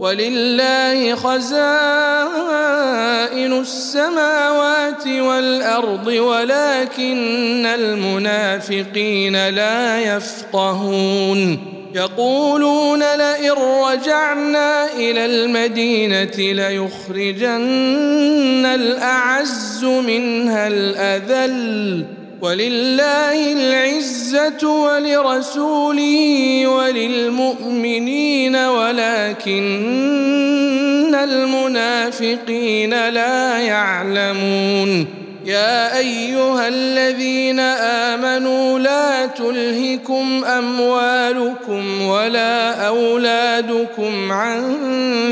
ولله خزائن السماوات والأرض ولكن المنافقين لا يفقهون. يقولون لئن رجعنا إلى المدينة ليخرجن الأعز منها الأذل. ولله العزة ولرسوله وللمؤمنين ولكن المنافقين لا يعلمون. يا أيها الذين آمنوا لا تلهكم أموالكم ولا أولادكم عن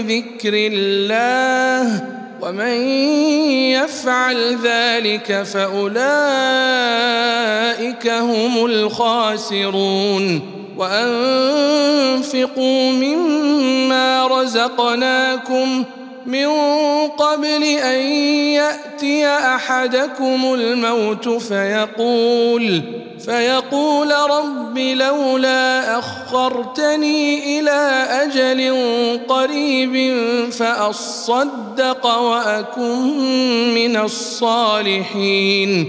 ذكر الله. ومن يفعل ذلك فأولئك هم الخاسرون. وأنفقوا مما رزقناكم من قبل أن يأتي أحدكم الموت فيقول فيقول رب لولا أخرتني إلى أجل قريب فأصدق وأكن من الصالحين.